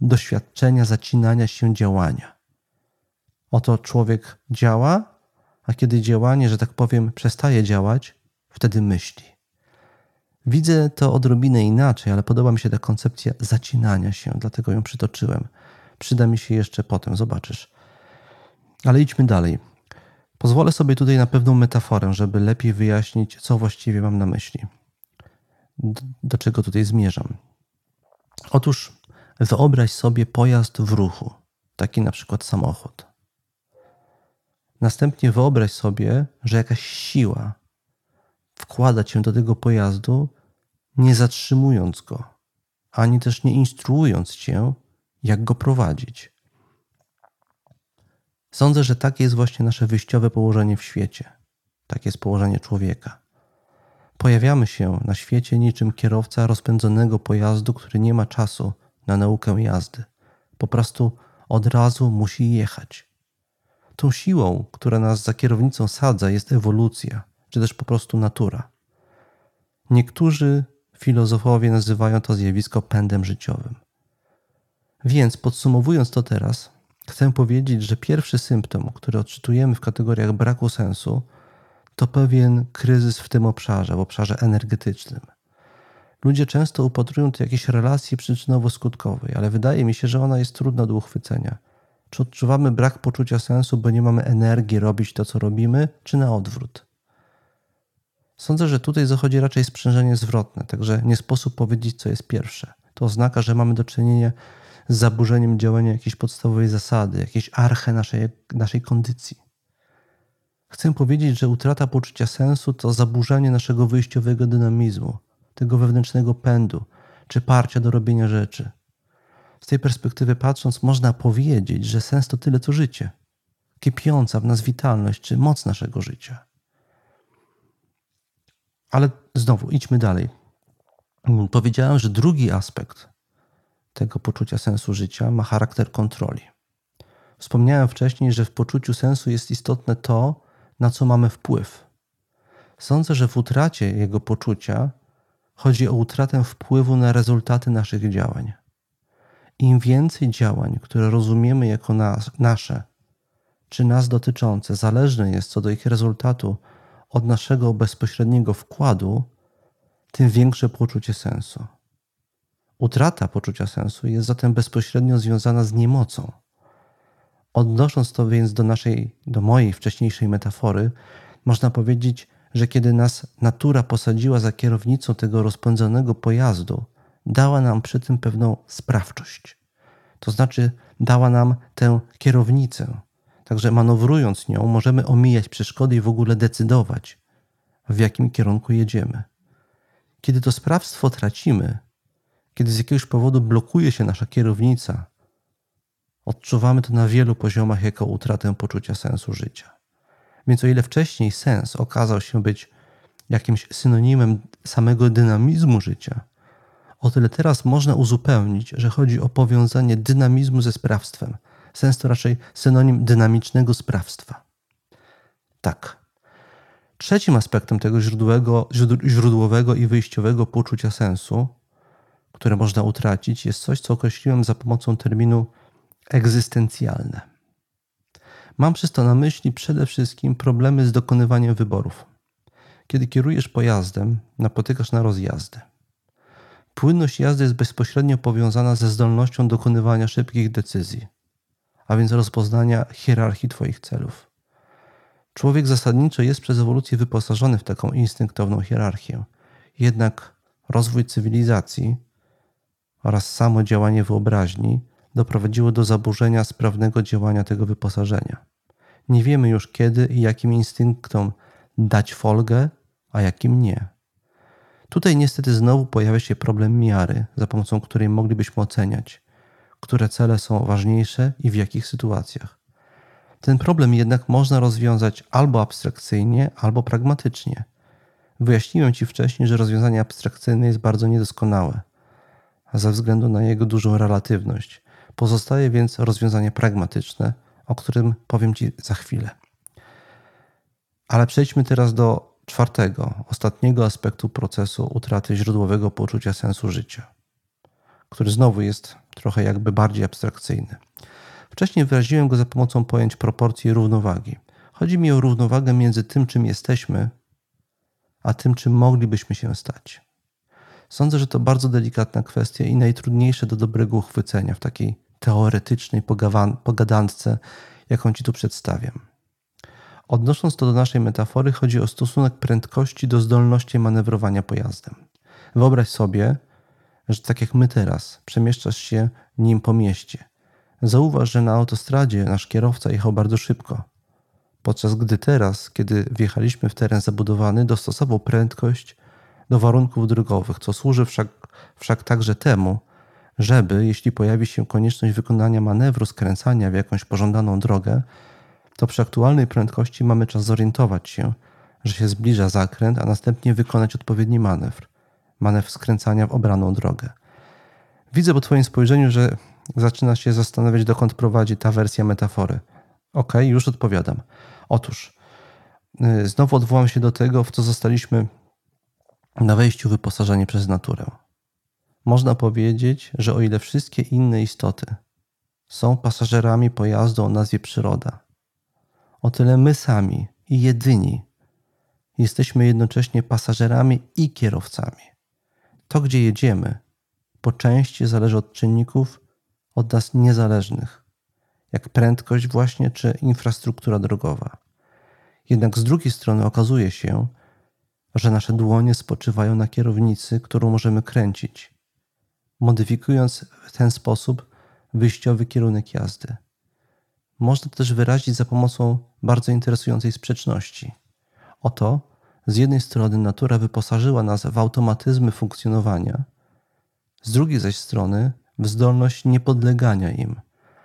doświadczenia zacinania się działania. Oto człowiek działa, a kiedy działanie, że tak powiem, przestaje działać, wtedy myśli. Widzę to odrobinę inaczej, ale podoba mi się ta koncepcja zacinania się, dlatego ją przytoczyłem. Przyda mi się jeszcze potem, zobaczysz. Ale idźmy dalej. Pozwolę sobie tutaj na pewną metaforę, żeby lepiej wyjaśnić, co właściwie mam na myśli. Do czego tutaj zmierzam. Otóż wyobraź sobie pojazd w ruchu, taki na przykład samochód. Następnie wyobraź sobie, że jakaś siła wkłada cię do tego pojazdu, nie zatrzymując go, ani też nie instruując cię, jak go prowadzić. Sądzę, że takie jest właśnie nasze wyjściowe położenie w świecie. Takie jest położenie człowieka. Pojawiamy się na świecie niczym kierowca rozpędzonego pojazdu, który nie ma czasu na naukę jazdy. Po prostu od razu musi jechać. Tą siłą, która nas za kierownicą sadza, jest ewolucja, czy też po prostu natura. Niektórzy filozofowie nazywają to zjawisko pędem życiowym. Więc podsumowując to teraz, chcę powiedzieć, że pierwszy symptom, który odczytujemy w kategoriach braku sensu, to pewien kryzys w tym obszarze, w obszarze energetycznym. Ludzie często upatrują tu jakieś relacji przyczynowo-skutkowej, ale wydaje mi się, że ona jest trudna do uchwycenia. Czy odczuwamy brak poczucia sensu, bo nie mamy energii robić to, co robimy, czy na odwrót? Sądzę, że tutaj zachodzi raczej sprzężenie zwrotne, także nie sposób powiedzieć, co jest pierwsze. To oznacza, że mamy do czynienia z zaburzeniem działania jakiejś podstawowej zasady, jakiejś arche naszej, naszej kondycji. Chcę powiedzieć, że utrata poczucia sensu to zaburzenie naszego wyjściowego dynamizmu, tego wewnętrznego pędu czy parcia do robienia rzeczy. Z tej perspektywy patrząc, można powiedzieć, że sens to tyle co życie, kipiąca w nas witalność czy moc naszego życia. Ale znowu, idźmy dalej. Powiedziałem, że drugi aspekt tego poczucia sensu życia ma charakter kontroli. Wspomniałem wcześniej, że w poczuciu sensu jest istotne to, na co mamy wpływ. Sądzę, że w utracie jego poczucia chodzi o utratę wpływu na rezultaty naszych działań. Im więcej działań, które rozumiemy jako nas, nasze, czy nas dotyczące, zależne jest co do ich rezultatu od naszego bezpośredniego wkładu, tym większe poczucie sensu. Utrata poczucia sensu jest zatem bezpośrednio związana z niemocą. Odnosząc to więc do naszej, do mojej wcześniejszej metafory, można powiedzieć, że kiedy nas natura posadziła za kierownicą tego rozpędzonego pojazdu, dała nam przy tym pewną sprawczość. To znaczy, dała nam tę kierownicę. Także manewrując nią, możemy omijać przeszkody i w ogóle decydować, w jakim kierunku jedziemy. Kiedy to sprawstwo tracimy, kiedy z jakiegoś powodu blokuje się nasza kierownica, odczuwamy to na wielu poziomach jako utratę poczucia sensu życia. Więc o ile wcześniej sens okazał się być jakimś synonimem samego dynamizmu życia, O tyle teraz można uzupełnić, że chodzi o powiązanie dynamizmu ze sprawstwem. Sens to raczej synonim dynamicznego sprawstwa. Tak. Trzecim aspektem tego źródłowego, źródłowego i wyjściowego poczucia sensu, które można utracić, jest coś, co określiłem za pomocą terminu egzystencjalne. Mam przez to na myśli przede wszystkim problemy z dokonywaniem wyborów. Kiedy kierujesz pojazdem, napotykasz na rozjazdy. Płynność jazdy jest bezpośrednio powiązana ze zdolnością dokonywania szybkich decyzji, a więc rozpoznania hierarchii Twoich celów. Człowiek zasadniczo jest przez ewolucję wyposażony w taką instynktowną hierarchię. Jednak rozwój cywilizacji oraz samo działanie wyobraźni doprowadziło do zaburzenia sprawnego działania tego wyposażenia. Nie wiemy już kiedy i jakim instynktom dać folgę, a jakim nie. Tutaj niestety znowu pojawia się problem miary, za pomocą której moglibyśmy oceniać, które cele są ważniejsze i w jakich sytuacjach. Ten problem jednak można rozwiązać albo abstrakcyjnie, albo pragmatycznie. Wyjaśniłem Ci wcześniej, że rozwiązanie abstrakcyjne jest bardzo niedoskonałe, ze względu na jego dużą relatywność. Pozostaje więc rozwiązanie pragmatyczne, o którym powiem Ci za chwilę. Ale przejdźmy teraz do czwartego, ostatniego aspektu procesu utraty źródłowego poczucia sensu życia, który znowu jest trochę jakby bardziej abstrakcyjny. Wcześniej wyraziłem go za pomocą pojęć proporcji i równowagi. Chodzi mi o równowagę między tym, czym jesteśmy, a tym, czym moglibyśmy się stać. Sądzę, że to bardzo delikatna kwestia i najtrudniejsze do dobrego uchwycenia w takiej teoretycznej pogadance, jaką Ci tu przedstawiam. Odnosząc to do naszej metafory, chodzi o stosunek prędkości do zdolności manewrowania pojazdem. Wyobraź sobie, że tak jak my teraz, przemieszczasz się nim po mieście. Zauważ, że na autostradzie nasz kierowca jechał bardzo szybko, podczas gdy teraz, kiedy wjechaliśmy w teren zabudowany, dostosował prędkość do warunków drogowych, co służy wszak, wszak także temu, żeby, jeśli pojawi się konieczność wykonania manewru skręcania w jakąś pożądaną drogę, to przy aktualnej prędkości mamy czas zorientować się, że się zbliża zakręt, a następnie wykonać odpowiedni manewr manewr skręcania w obraną drogę. Widzę po Twoim spojrzeniu, że zaczyna się zastanawiać, dokąd prowadzi ta wersja metafory. Ok, już odpowiadam. Otóż, y, znowu odwołam się do tego, w co zostaliśmy na wejściu wyposażeni przez naturę. Można powiedzieć, że o ile wszystkie inne istoty są pasażerami pojazdu o nazwie przyroda, o tyle my sami i jedyni jesteśmy jednocześnie pasażerami i kierowcami. To, gdzie jedziemy, po części zależy od czynników od nas niezależnych, jak prędkość właśnie czy infrastruktura drogowa. Jednak z drugiej strony okazuje się, że nasze dłonie spoczywają na kierownicy, którą możemy kręcić, modyfikując w ten sposób wyjściowy kierunek jazdy. Można to też wyrazić za pomocą bardzo interesującej sprzeczności. Oto z jednej strony natura wyposażyła nas w automatyzmy funkcjonowania, z drugiej zaś strony w zdolność niepodlegania im,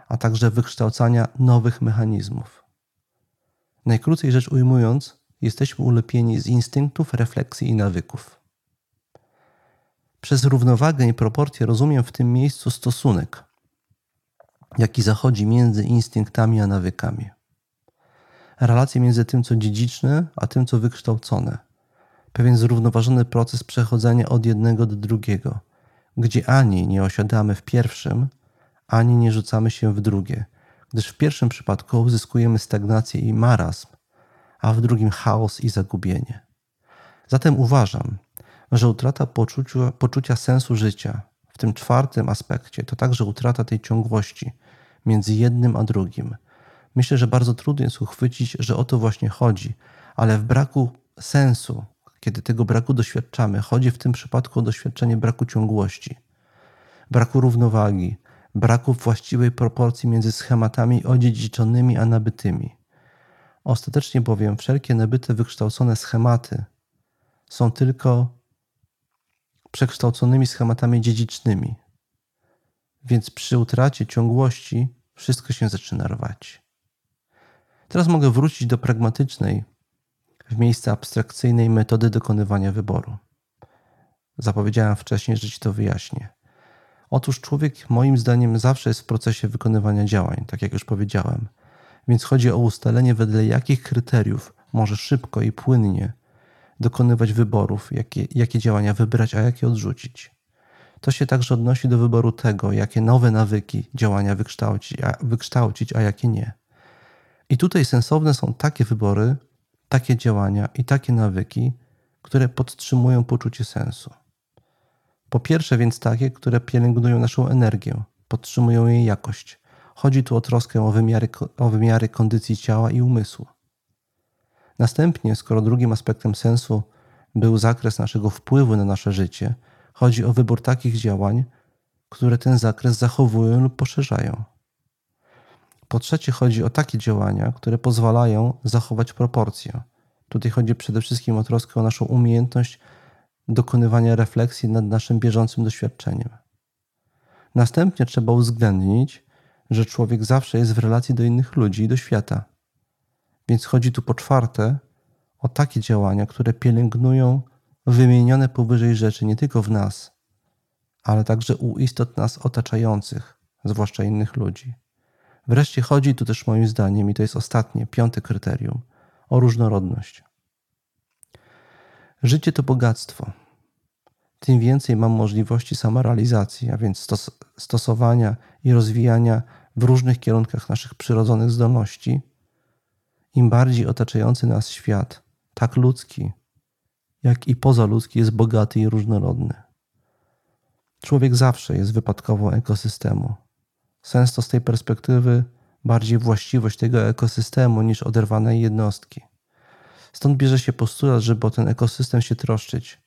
a także wykształcania nowych mechanizmów. Najkrócej rzecz ujmując, jesteśmy ulepieni z instynktów, refleksji i nawyków. Przez równowagę i proporcje rozumiem w tym miejscu stosunek, jaki zachodzi między instynktami a nawykami relacje między tym, co dziedziczne, a tym, co wykształcone. Pewien zrównoważony proces przechodzenia od jednego do drugiego, gdzie ani nie osiadamy w pierwszym, ani nie rzucamy się w drugie, gdyż w pierwszym przypadku uzyskujemy stagnację i marazm, a w drugim chaos i zagubienie. Zatem uważam, że utrata poczucia, poczucia sensu życia w tym czwartym aspekcie to także utrata tej ciągłości między jednym a drugim, Myślę, że bardzo trudno jest uchwycić, że o to właśnie chodzi, ale w braku sensu, kiedy tego braku doświadczamy, chodzi w tym przypadku o doświadczenie braku ciągłości, braku równowagi, braku właściwej proporcji między schematami odziedziczonymi a nabytymi. Ostatecznie bowiem wszelkie nabyte, wykształcone schematy są tylko przekształconymi schematami dziedzicznymi. Więc przy utracie ciągłości wszystko się zaczyna rwać. Teraz mogę wrócić do pragmatycznej, w miejsce abstrakcyjnej metody dokonywania wyboru. Zapowiedziałem wcześniej, że ci to wyjaśnię. Otóż człowiek, moim zdaniem, zawsze jest w procesie wykonywania działań, tak jak już powiedziałem. Więc chodzi o ustalenie, wedle jakich kryteriów może szybko i płynnie dokonywać wyborów, jakie, jakie działania wybrać, a jakie odrzucić. To się także odnosi do wyboru tego, jakie nowe nawyki działania wykształcić, a, wykształcić, a jakie nie. I tutaj sensowne są takie wybory, takie działania i takie nawyki, które podtrzymują poczucie sensu. Po pierwsze, więc takie, które pielęgnują naszą energię, podtrzymują jej jakość. Chodzi tu o troskę o wymiary, o wymiary kondycji ciała i umysłu. Następnie, skoro drugim aspektem sensu był zakres naszego wpływu na nasze życie, chodzi o wybór takich działań, które ten zakres zachowują lub poszerzają. Po trzecie, chodzi o takie działania, które pozwalają zachować proporcje. Tutaj chodzi przede wszystkim o troskę o naszą umiejętność dokonywania refleksji nad naszym bieżącym doświadczeniem. Następnie trzeba uwzględnić, że człowiek zawsze jest w relacji do innych ludzi i do świata. Więc chodzi tu po czwarte o takie działania, które pielęgnują wymienione powyżej rzeczy nie tylko w nas, ale także u istot nas otaczających, zwłaszcza innych ludzi. Wreszcie chodzi tu też moim zdaniem, i to jest ostatnie, piąte kryterium, o różnorodność. Życie to bogactwo. Tym więcej mam możliwości samorealizacji, a więc stos stosowania i rozwijania w różnych kierunkach naszych przyrodzonych zdolności, im bardziej otaczający nas świat, tak ludzki, jak i pozaludzki, jest bogaty i różnorodny. Człowiek zawsze jest wypadkową ekosystemu. Sens to z tej perspektywy bardziej właściwość tego ekosystemu niż oderwanej jednostki. Stąd bierze się postulat, żeby o ten ekosystem się troszczyć,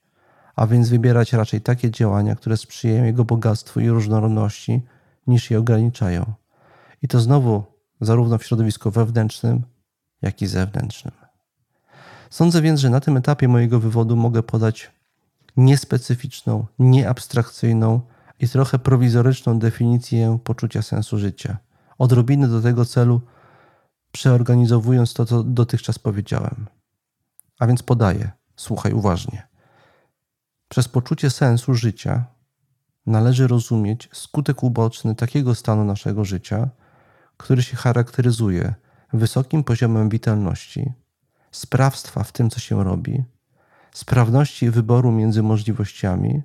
a więc wybierać raczej takie działania, które sprzyjają jego bogactwu i różnorodności, niż je ograniczają. I to znowu zarówno w środowisku wewnętrznym, jak i zewnętrznym. Sądzę więc, że na tym etapie mojego wywodu mogę podać niespecyficzną, nieabstrakcyjną i trochę prowizoryczną definicję poczucia sensu życia. Odrobinę do tego celu przeorganizowując to, co dotychczas powiedziałem. A więc podaję, słuchaj uważnie. Przez poczucie sensu życia należy rozumieć skutek uboczny takiego stanu naszego życia, który się charakteryzuje wysokim poziomem witalności, sprawstwa w tym, co się robi, sprawności wyboru między możliwościami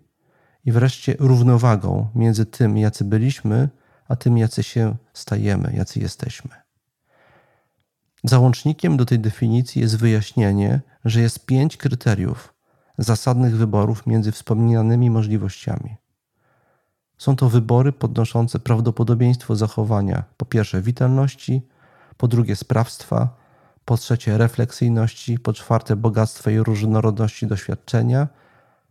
i wreszcie równowagą między tym, jacy byliśmy, a tym, jacy się stajemy, jacy jesteśmy. Załącznikiem do tej definicji jest wyjaśnienie, że jest pięć kryteriów zasadnych wyborów między wspomnianymi możliwościami. Są to wybory podnoszące prawdopodobieństwo zachowania po pierwsze witalności, po drugie sprawstwa, po trzecie refleksyjności, po czwarte bogactwa i różnorodności doświadczenia,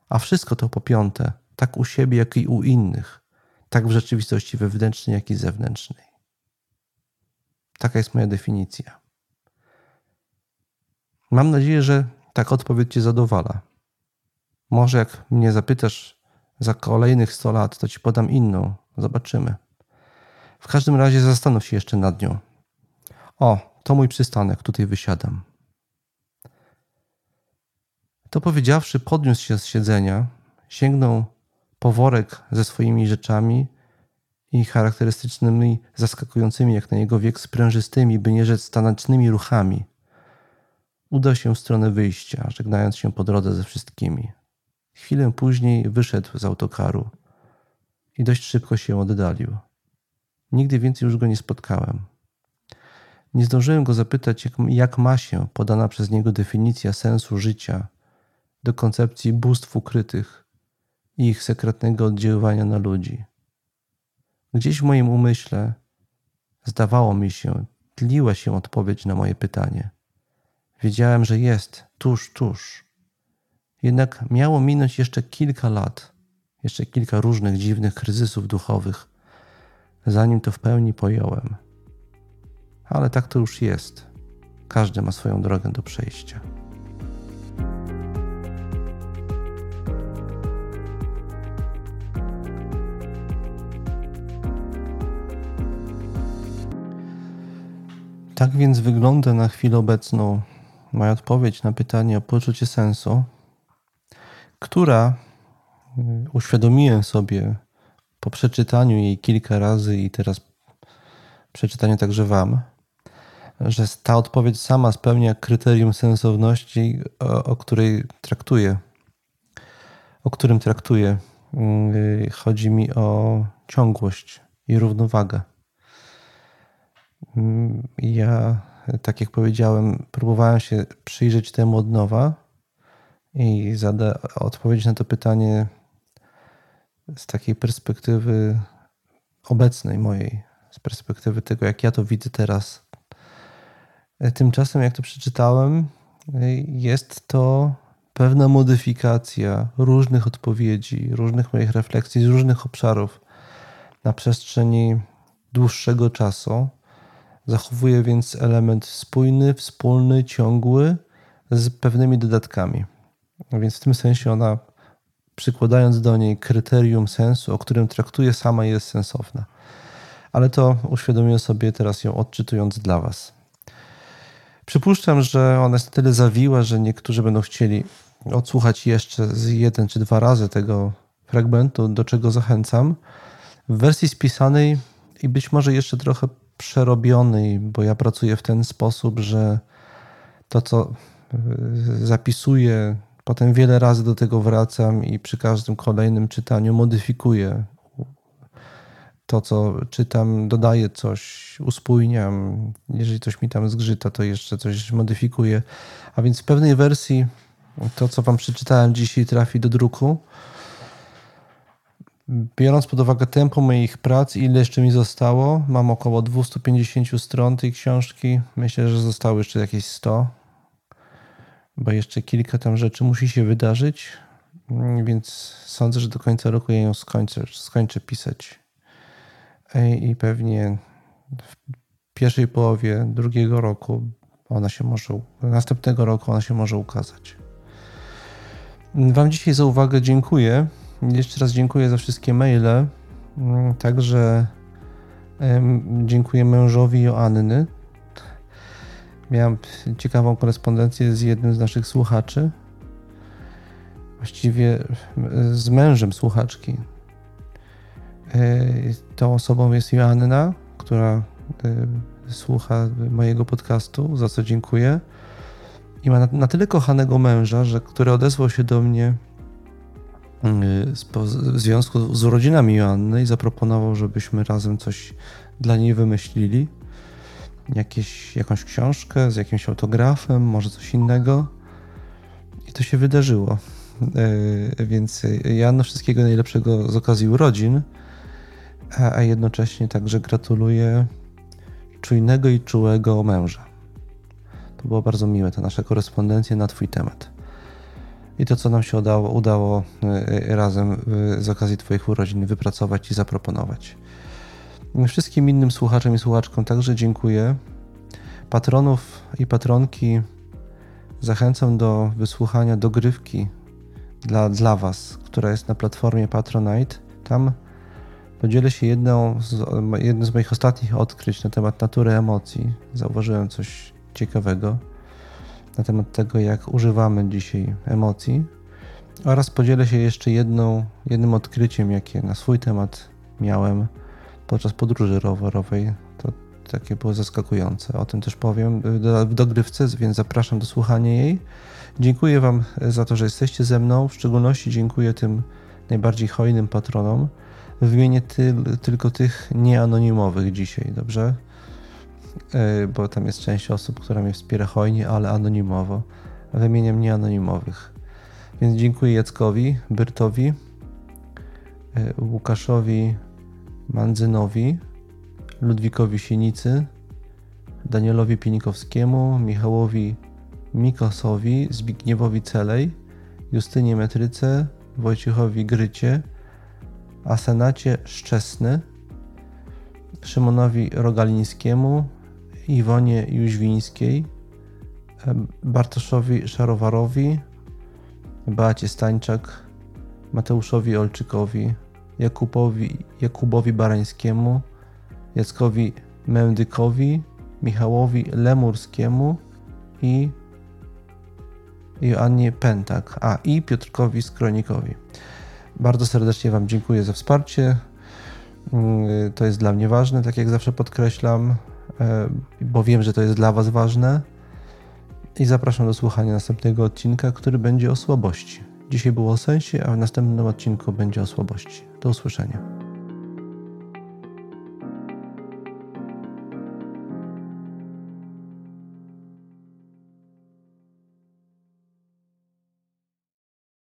a wszystko to po piąte, tak u siebie, jak i u innych, tak w rzeczywistości wewnętrznej, jak i zewnętrznej. Taka jest moja definicja. Mam nadzieję, że taka odpowiedź Cię zadowala. Może jak mnie zapytasz za kolejnych 100 lat, to Ci podam inną. Zobaczymy. W każdym razie zastanów się jeszcze nad nią. O, to mój przystanek, tutaj wysiadam. To powiedziawszy, podniósł się z siedzenia, sięgnął po worek ze swoimi rzeczami i charakterystycznymi, zaskakującymi jak na jego wiek sprężystymi, by nie rzec stanecznymi ruchami. Udał się w stronę wyjścia, żegnając się po drodze ze wszystkimi. Chwilę później wyszedł z autokaru i dość szybko się oddalił. Nigdy więcej już go nie spotkałem. Nie zdążyłem go zapytać, jak, jak ma się podana przez niego definicja sensu życia do koncepcji bóstw ukrytych i ich sekretnego oddziaływania na ludzi. Gdzieś w moim umyśle, zdawało mi się, tliła się odpowiedź na moje pytanie. Wiedziałem, że jest tuż, tuż. Jednak miało minąć jeszcze kilka lat, jeszcze kilka różnych dziwnych kryzysów duchowych, zanim to w pełni pojąłem ale tak to już jest. Każdy ma swoją drogę do przejścia. Tak więc wygląda na chwilę obecną moja odpowiedź na pytanie o poczucie sensu, która uświadomiłem sobie po przeczytaniu jej kilka razy i teraz przeczytaniu także Wam, że ta odpowiedź sama spełnia kryterium sensowności, o, o której traktuję, o którym traktuję. Y, chodzi mi o ciągłość i równowagę. Mm, ja, tak jak powiedziałem, próbowałem się przyjrzeć temu od nowa i zada, odpowiedzieć na to pytanie z takiej perspektywy obecnej mojej, z perspektywy tego, jak ja to widzę teraz. Tymczasem, jak to przeczytałem, jest to pewna modyfikacja różnych odpowiedzi, różnych moich refleksji z różnych obszarów na przestrzeni dłuższego czasu. Zachowuje więc element spójny, wspólny, ciągły z pewnymi dodatkami. Więc w tym sensie ona, przykładając do niej kryterium sensu, o którym traktuje sama, jest sensowna. Ale to uświadomiłem sobie teraz ją odczytując dla Was. Przypuszczam, że ona jest na tyle zawiła, że niektórzy będą chcieli odsłuchać jeszcze z jeden czy dwa razy tego fragmentu, do czego zachęcam. W wersji spisanej i być może jeszcze trochę przerobionej, bo ja pracuję w ten sposób, że to, co y, zapisuję, potem wiele razy do tego wracam i przy każdym kolejnym czytaniu modyfikuję to, co czytam, dodaję coś, uspójniam. Jeżeli coś mi tam zgrzyta, to jeszcze coś modyfikuję. A więc w pewnej wersji to, co Wam przeczytałem dzisiaj, trafi do druku. Biorąc pod uwagę tempo moich prac, ile jeszcze mi zostało, mam około 250 stron tej książki. Myślę, że zostało jeszcze jakieś 100, bo jeszcze kilka tam rzeczy musi się wydarzyć, więc sądzę, że do końca roku ja ją skończę, skończę pisać. I pewnie w pierwszej połowie drugiego roku ona się może, następnego roku ona się może ukazać. Wam dzisiaj za uwagę dziękuję. Jeszcze raz dziękuję za wszystkie maile. Także dziękuję mężowi Joanny. Miałem ciekawą korespondencję z jednym z naszych słuchaczy. Właściwie z mężem słuchaczki. E, tą osobą jest Joanna, która e, słucha mojego podcastu, za co dziękuję. I ma na, tyle kochanego męża, że który odezwał się do mnie y, w związku z urodzinami Joanny i zaproponował, żebyśmy razem coś dla niej wymyślili. Jakieś, jakąś książkę z jakimś autografem, może coś innego. I to się wydarzyło. Y, więc Joanna wszystkiego najlepszego z okazji urodzin, a jednocześnie także gratuluję czujnego i czułego męża. To było bardzo miłe, ta nasza korespondencja na Twój temat. I to, co nam się udało, udało e, e, razem e, z okazji Twoich urodzin wypracować i zaproponować. Wszystkim innym słuchaczom i słuchaczkom także dziękuję. Patronów i patronki zachęcam do wysłuchania dogrywki dla, dla Was, która jest na platformie Patronite. Tam podzielę się jedną z, jednym z moich ostatnich odkryć na temat natury emocji. Zauważyłem coś ciekawego na temat tego, jak używamy dzisiaj emocji. Oraz podzielę się jeszcze jedną, jednym odkryciem, jakie na swój temat miałem podczas podróży rowerowej. To takie było zaskakujące. O tym też powiem w dogrywce, więc zapraszam do słuchania jej. Dziękuję Wam za to, że jesteście ze mną. W szczególności dziękuję tym najbardziej hojnym patronom. Wymienię ty, tylko tych nieanonimowych dzisiaj, dobrze? E, bo tam jest część osób, która mnie wspiera hojnie, ale anonimowo. Wymieniam nieanonimowych. Więc dziękuję Jackowi, Byrtowi, e, Łukaszowi Mandzynowi, Ludwikowi Sienicy, Danielowi Pienikowskiemu, Michałowi Mikosowi, Zbigniewowi Celej, Justynie Metryce, Wojciechowi Grycie, Asenacie Szczesny, Szymonowi Rogalińskiemu, Iwonie Jóźwińskiej, Bartoszowi Szarowarowi, Beacie Stańczak, Mateuszowi Olczykowi, Jakubowi, Jakubowi Barańskiemu, Jackowi Mędykowi, Michałowi Lemurskiemu i Joannie Pentak, a i Piotrkowi Skronikowi. Bardzo serdecznie Wam dziękuję za wsparcie. Mm, To jest dla mnie ważne, tak jak zawsze podkreślam, e, bo wiem, że to jest dla Was ważne. I zapraszam do słuchania następnego odcinka, który będzie o słabości. Dzisiaj było o sensie, a w następnym odcinku będzie o słabości. Do usłyszenia.